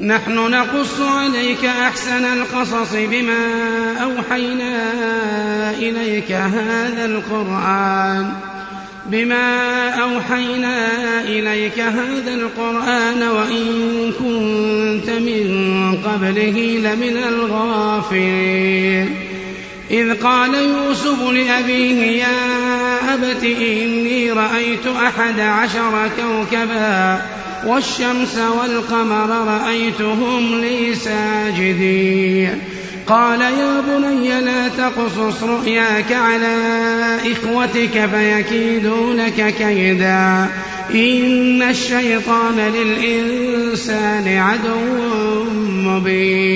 نحن نقص عليك أحسن القصص بما أوحينا إليك هذا القرآن. بما أوحينا إليك هذا القرآن وإن كنت من قبله لمن الغافلين. إذ قال يوسف لأبيه يا أبت إني رأيت أحد عشر كوكبا والشمس والقمر رأيتهم لي ساجدين. قال يا بني لا تقصص رؤياك على إخوتك فيكيدون لك كيدا. إن الشيطان للإنسان عدو مبين.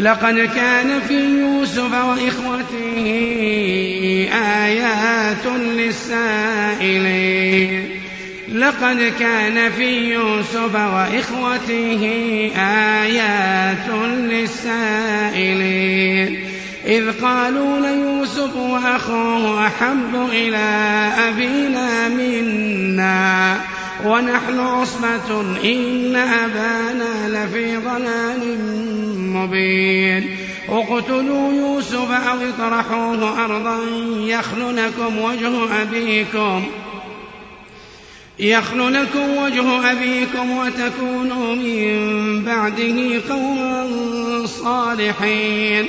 لقد كان في يوسف وإخوته آيات للسائلين. لقد كان في يوسف وإخوته آيات للسائلين. إذ قالوا ليوسف وأخوه أحب إلى أبينا منا. ونحن عصبة إن أبانا لفي ضلال مبين. اقتلوا يوسف أو اطرحوه أرضا يخل لكم وجه أبيكم. يخل لكم وجه أبيكم وتكونوا من بعده قوما صالحين.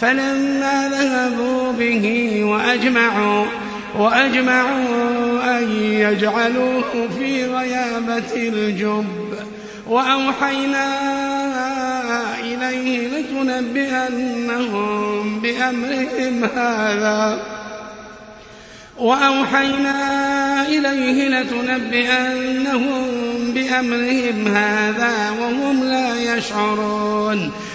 فلما ذهبوا به وأجمعوا وأجمعوا أن يجعلوه في غيابة الجب. وأوحينا إليه لتنبئنهم بأمرهم هذا. وأوحينا إليه لتنبئنهم بأمرهم هذا وهم لا يشعرون.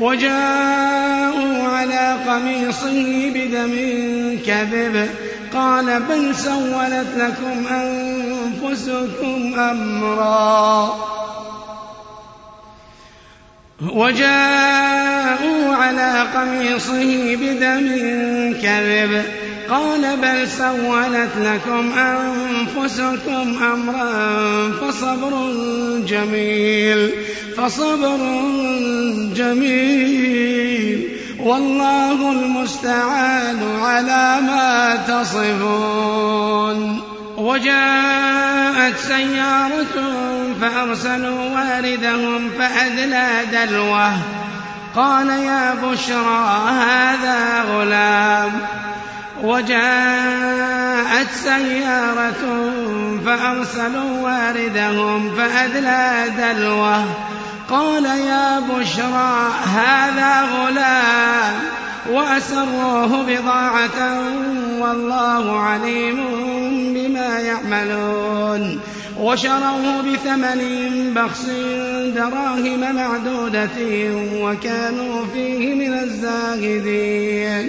وجاءوا على قميصه بدم كذب. قال بل سولت لكم أنفسكم أمرا. وجاءوا على قميصه بدم كذب. قال بل سولت لكم أنفسكم أمرا فصبر جميل فصبر جميل. والله المستعان على ما تصفون. وجاءت سيارة فأرسلوا واردهم فأدلى دلوه. قال يا بشرى هذا غلام. وجاءت سيارة فأرسلوا واردهم فأدلى دلوه. قال يا بشرى هذا غلام. وأسروه بضاعة والله عليم بما يعملون. وشروه بثمن بخس دراهم معدودة وكانوا فيه من الزاهدين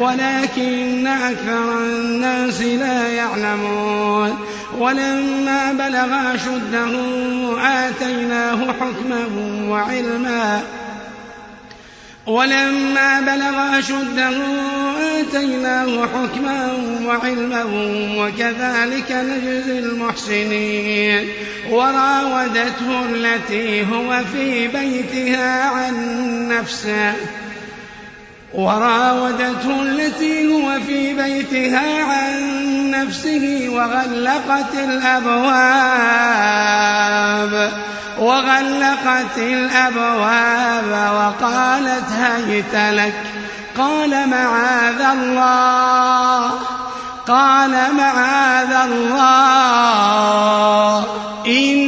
ولكن أكثر الناس لا يعلمون. ولما بلغ أشده آتيناه حكما وعلما. ولما بلغ أشده آتيناه حكما وعلما وكذلك نجزي المحسنين. وراودته التي هو في بيتها عن نفسه. وراودته التي هو في بيتها عن نفسه وغلقت الأبواب وغلقت الأبواب وقالت هيت لك؟ قال معاذ الله قال معاذ الله ربي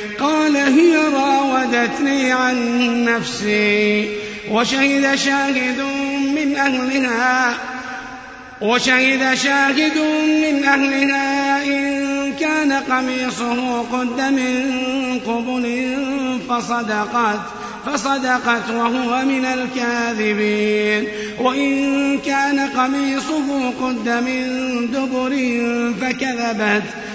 قال هي راودتني عن نفسي وشهد شاهد من أهلها وشهد شاهد من أهلها إن كان قميصه قد من قبل فصدقت فصدقت وهو من الكاذبين. وإن كان قميصه قد من دبر فكذبت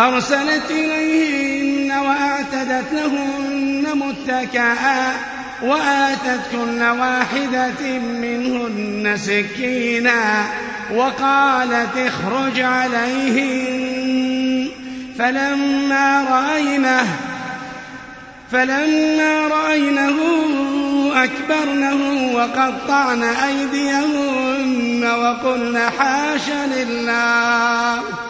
أرسلت إليهن وأعتدت لهن متكئا وآتت كل واحدة منهن سكينا وقالت اخرج عليهن. فلما رأينه فلما رأينه أكبرنه وقطعن أيديهن وقلن حاش لله.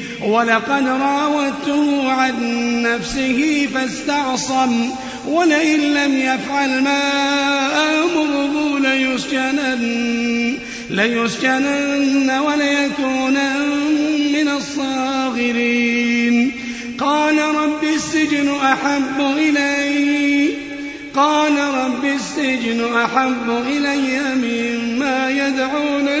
ولقد راودته عن نفسه فاستعصم ولئن لم يفعل ما آمره ليسجنن ليسجنن وليكونن من الصاغرين. قال رب السجن أحب إلي قال رب السجن أحب إلي مما يدعونني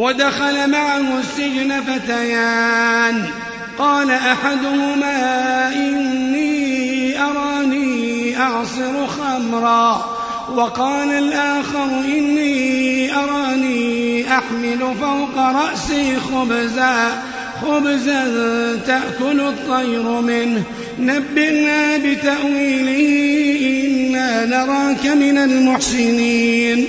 ودخل معه السجن فتيان. قال أحدهما إني أراني أعصر خمرا. وقال الآخر إني أراني أحمل فوق رأسي خبزا خبزا تأكل الطير منه. نبئنا بتأويله إنا نراك من المحسنين.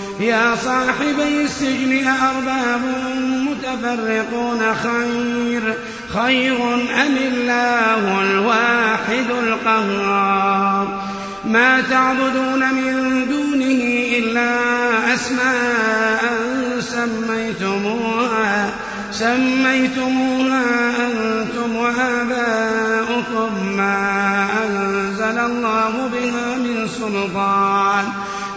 يا صاحبي السجن أأرباب متفرقون خير خير أم الله الواحد القهار؟ ما تعبدون من دونه إلا أسماء سميتموها سميتموها أنتم وآباؤكم ما أنزل الله بها من سلطان.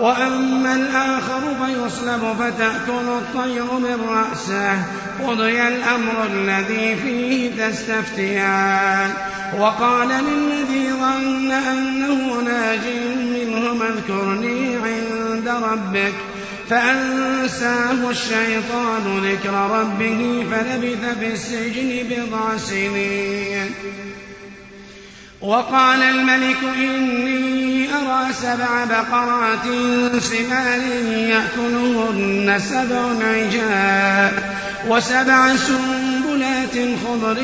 وأما الآخر فيصلب فتأكل الطير من رأسه. قضي الأمر الذي فيه تستفتيان. وقال للذي ظن أنه ناج منهما اذكرني عند ربك. فأنساه الشيطان ذكر ربه فلبث في السجن بضع سنين. وقال الملك إني أرى سبع بقرات سمان يأكلهن سبع عجاء وسبع سنبلات خضر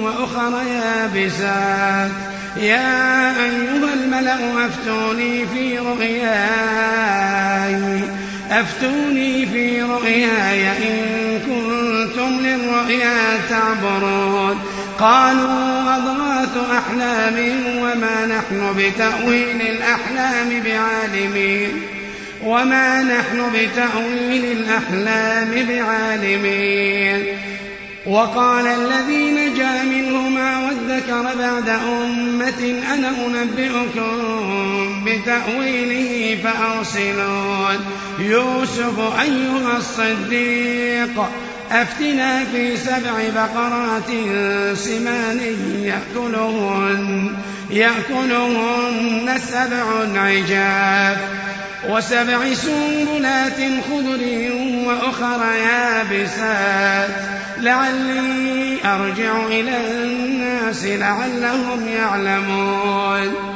وأخر يابسات. يا أيها الملأ أفتوني في رؤياي. أفتوني في رؤياي إن كنتم للرؤيا تعبرون. قالوا أضغاث أحلام وما نحن بتأويل الأحلام بعالمين وما نحن بتأويل الأحلام بعالمين وقال الذي نجا منهما وادكر بعد أمة أنا أنبئكم بتأويله فأرسلون. يوسف أيها الصديق أفتنا في سبع بقرات سمان يأكلهن يأكلهن سبع عجاف وسبع سنبلات خضر وأخر يابسات. لعلي أرجع إلى الناس لعلهم يعلمون.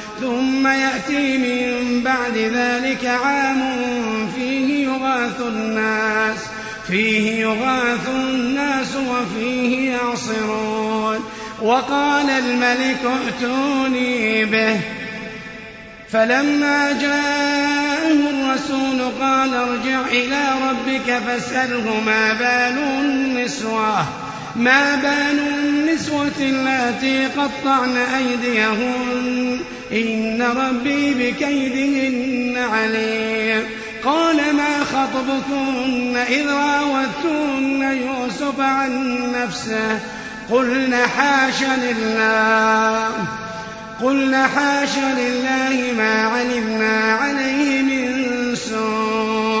ثم يأتي من بعد ذلك عام فيه يغاث الناس فيه يغاث الناس وفيه يعصرون. وقال الملك ائتوني به. فلما جاءه الرسول قال ارجع إلى ربك فاسأله ما بال النسوة. ما بال النسوة اللاتي قطعن أيديهن. إن ربي بكيدهن عليم. قال ما خطبكن إذ راوتن يوسف عن نفسه؟ قلن حاش لله. قلنا حاش لله ما علمنا عليه من سوء.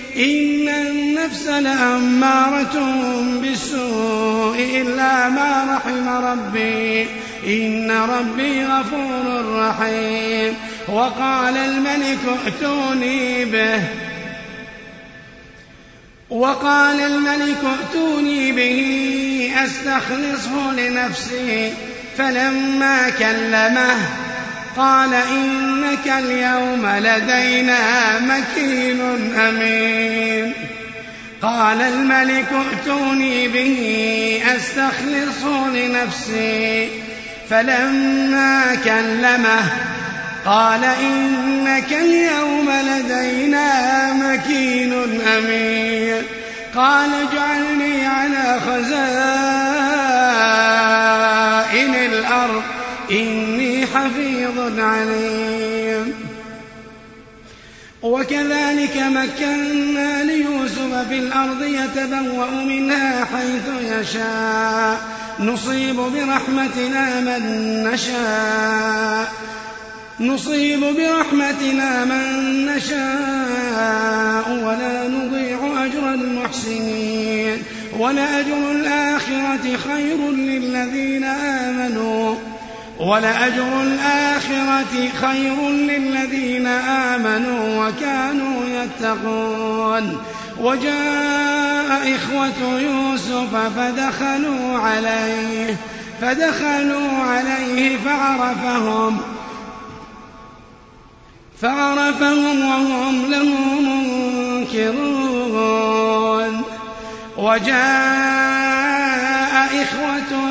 إن النفس لأمارة بالسوء إلا ما رحم ربي. إن ربي غفور رحيم. وقال الملك ائتوني به. وقال الملك ائتوني به أستخلصه لنفسي. فلما كلمه قال إنك اليوم لدينا مكين أمين. قال الملك ائتوني به أستخلصه لنفسي. فلما كلمه قال إنك اليوم لدينا مكين أمين. قال اجعلني على خزائن الأرض. إني حفيظ عليم. وكذلك مكنا ليوسف في الأرض يتبوأ منها حيث يشاء. نصيب برحمتنا من نشاء. نصيب برحمتنا من نشاء. ولا نضيع أجر المحسنين. ولأجر الآخرة خير للذين آمنوا. ولأجر الآخرة خير للذين آمنوا وكانوا يتقون. وجاء إخوة يوسف فدخلوا عليه فدخلوا عليه فعرفهم فعرفهم وهم له منكرون. وجاء إخوة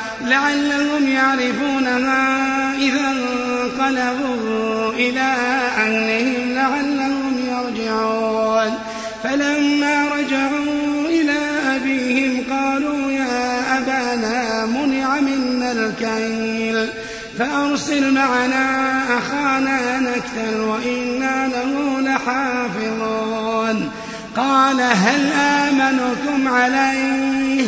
لعلهم يعرفونها إذا انقلبوا إلى أهلهم لعلهم يرجعون. فلما رجعوا إلى أبيهم قالوا يا أبانا منع منا الكيل فأرسل معنا أخانا نكتل وإنا له لحافظون. قال هل آمنكم عليه؟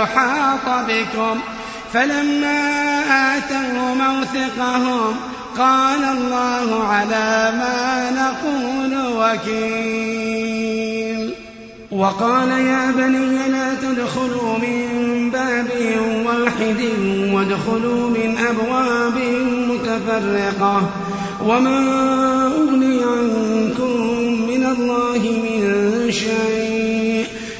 أن يحاط بكم. فلما آتوا موثقهم قال الله على ما نقول وكيل. وقال يا بني لا تدخلوا من باب واحد وادخلوا من أبواب متفرقة. وما أغني عنكم من الله من شيء.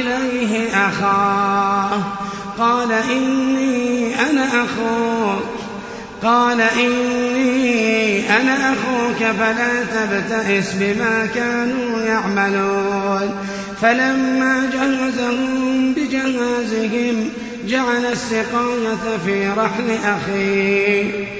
إليه أخاه. قال إني أنا أخوك. قال إني أنا أخوك فلا تبتئس بما كانوا يعملون. فلما جهزهم بجهازهم جعل السقاية في رحل أخيه.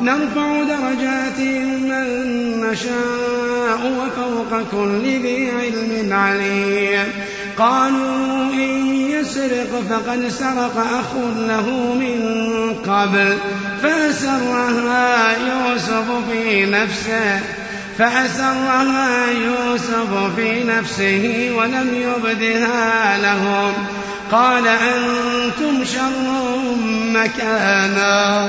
نرفع درجات من نشاء وفوق كل ذي علم عليم. قالوا إن يسرق فقد سرق أخ له من قبل. فأسرها يوسف في نفسه. فأسرها يوسف في نفسه ولم يبدها لهم. قال أنتم شر مكانا.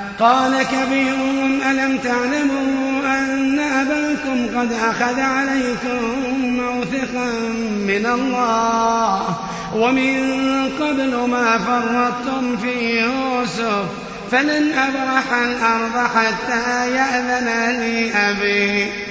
قال كبيرهم ألم تعلموا أن أباكم قد أخذ عليكم موثقا من الله ومن قبل ما فرطتم في يوسف؟ فلن أبرح الأرض حتى يأذن لي أبي.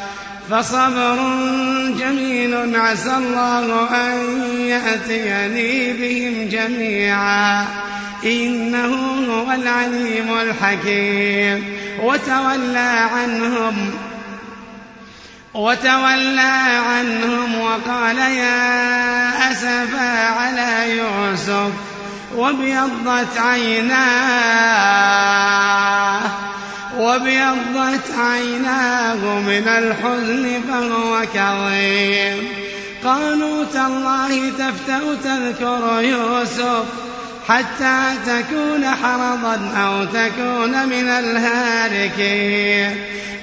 فصبر جميل عسى الله أن يأتيني بهم جميعا. إنه هو العليم الحكيم. وتولى عنهم وتولى عنهم وقال يا أسفا على يوسف وابيضت عيناه. وابيضت عيناه من الحزن فهو كظيم. قالوا تالله تفتأ تذكر يوسف حتى تكون حرضا أو تكون من الهالكين.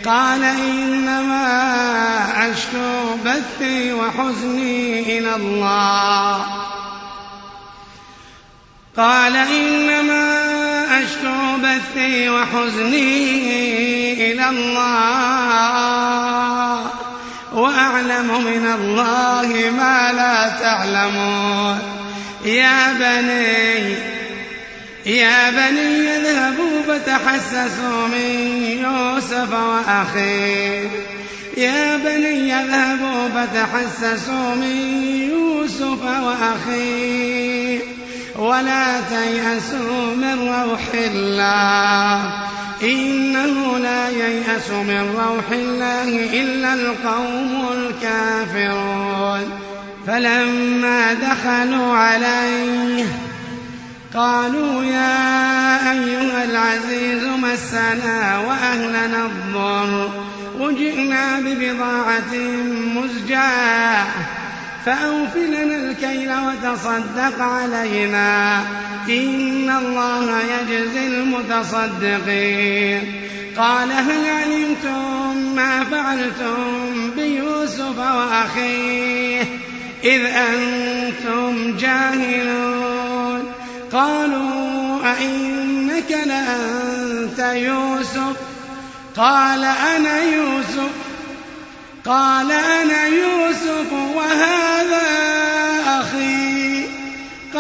قال إنما أشكو بثي وحزني إلى الله. قال إنما أشكو بثي وحزني إلى الله وأعلم من الله ما لا تعلمون. يا بني يا بني اذهبوا فتحسسوا من يوسف وأخيه. يا بني اذهبوا فتحسسوا من يوسف وأخيه. ولا تيأسوا من روح الله. إنه لا ييأس من روح الله إلا القوم الكافرون. فلما دخلوا عليه قالوا يا أيها العزيز مسنا وأهلنا الضر. وجئنا ببضاعة مزجاة. فأوف لنا الكيل وتصدق علينا. إن الله يجزي المتصدقين. قال هل علمتم ما فعلتم بيوسف وأخيه؟ إذ أنتم جاهلون. قالوا أئنك لأنت يوسف؟ قال أنا يوسف. قال أنا يوسف.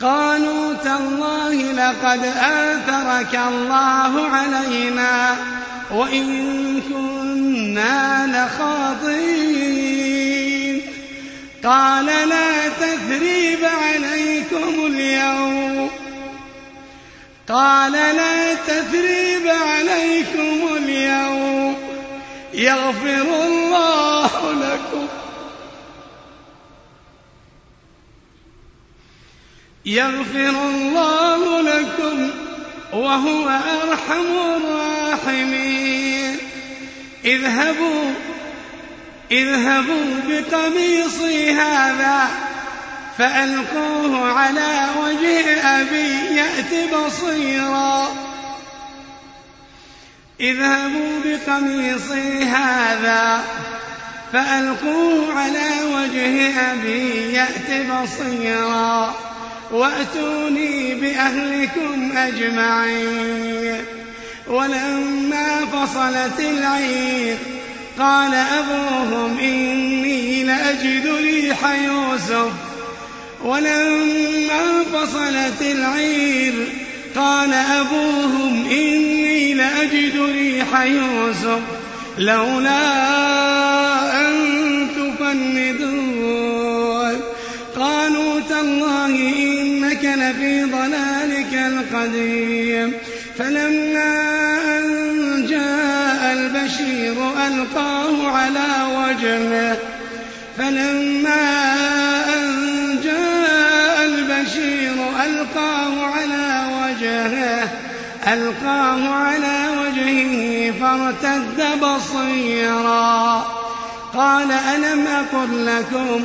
قالوا تالله لقد آثرك الله علينا وإن كنا لخاطئين. قال لا تثريب عليكم اليوم. قال لا تثريب عليكم اليوم. يغفر الله لكم يغفر الله لكم وهو أرحم الراحمين. اذهبوا اذهبوا بقميصي هذا فألقوه على وجه أبي يأت بصيرا. اذهبوا بقميصي هذا فألقوه على وجه أبي يأت بصيرا. وأتوني بأهلكم أجمعين. ولما فصلت العير قال أبوهم إني لأجد ريح يوسف. ولما فصلت العير قال أبوهم إني لأجد ريح يوسف. لولا أن تفندون لفي ضلالك القديم. فلما أن جاء البشير ألقاه على وجهه. فلما أن جاء البشير ألقاه على وجهه. ألقاه على وجهه فارتد بصيرا. قال ألم أقل لكم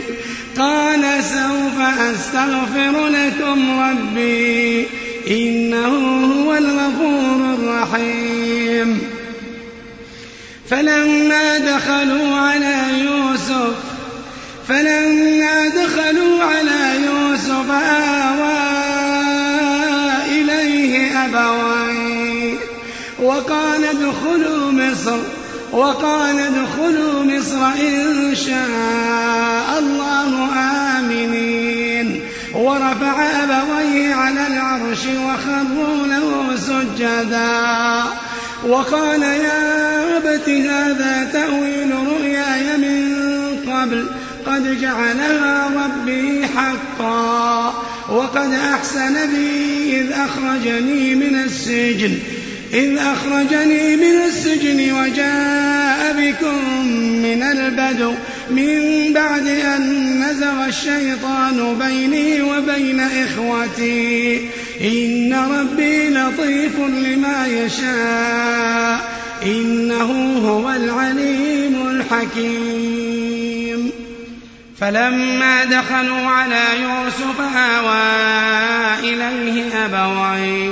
قال سوف أستغفر لكم ربي إنه هو الغفور الرحيم. فلما دخلوا على يوسف فلما دخلوا على يوسف آوى إليه أبويه وقال ادخلوا مصر وقال ادخلوا مصر إن شاء الله آمنين. ورفع أبويه على العرش وخروا له سجدا. وقال يا أبت هذا تأويل رؤياي من قبل. قد جعلها ربي حقا. وقد أحسن بي إذ أخرجني من السجن. إذ أخرجني من السجن وجاء بكم من البدو من بعد أن نزغ الشيطان بيني وبين إخوتي. إن ربي لطيف لما يشاء. إنه هو العليم الحكيم. فلما دخلوا على يوسف آوى إليه أبويه.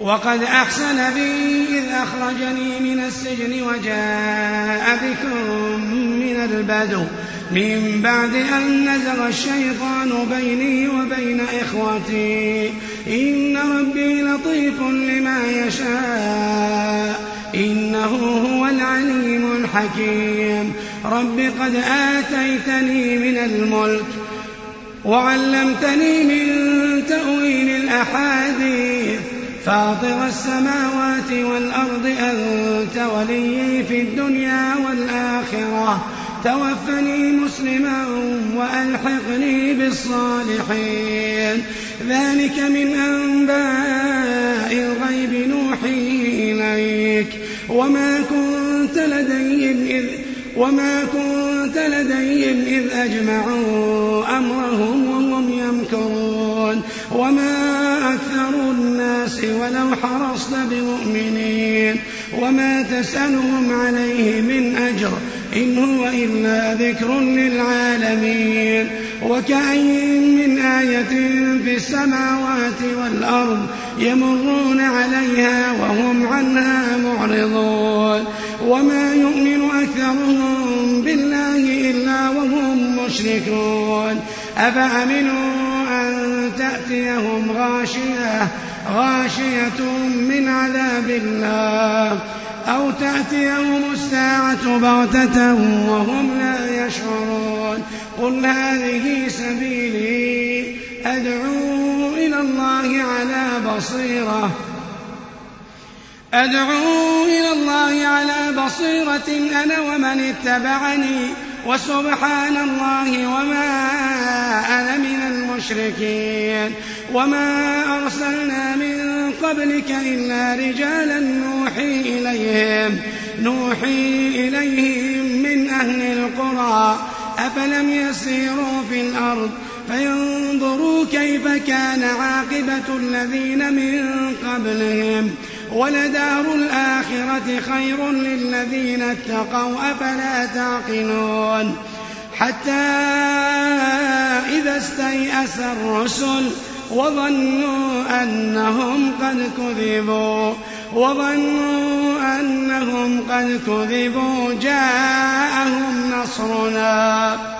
وقد أحسن بي إذ أخرجني من السجن وجاء بكم من البدو. من بعد أن نزغ الشيطان بيني وبين إخوتي. إن ربي لطيف لما يشاء. إنه هو العليم الحكيم. رب قد آتيتني من الملك وعلمتني من تأويل الأحاديث. فاطر السماوات والأرض أنت ولي في الدنيا والآخرة. توفني مسلما وألحقني بالصالحين. ذلك من أنباء الغيب نوحي إليك. وما كنت لديهم إذ وما كنت لديهم إذ أجمعوا أمرهم وهم يمكرون. وما أكثر الناس ولو حرصت بمؤمنين وما تسألهم عليه من أجر إن هو إلا ذكر للعالمين وكأين من آية في السماوات والأرض يمرون عليها وهم عنها معرضون وما يؤمن أكثرهم بالله إلا وهم مشركون أفأمنوا أن تأتيهم غاشية غاشية من عذاب الله. أو تأتيهم الساعة بغتة وهم لا يشعرون. قل هذه سبيلي أدعو إلى الله على بصيرة. أدعو إلى الله على بصيرة أنا ومن اتبعني. وسبحان الله وما أنا من المشركين وما أرسلنا من قبلك إلا رجالا نوحي إليهم نوحي إليهم من أهل القرى أفلم يسيروا في الأرض فينظروا كيف كان عاقبة الذين من قبلهم ولدار الآخرة خير للذين اتقوا أفلا تعقلون؟ حتى إذا استيأس الرسل وظنوا أنهم قد كذبوا وظنوا أنهم قد كذبوا جاءهم نصرنا.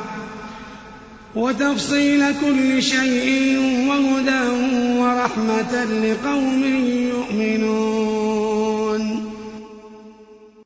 وتفصيل كل شيء وهدى ورحمة لقوم يؤمنون.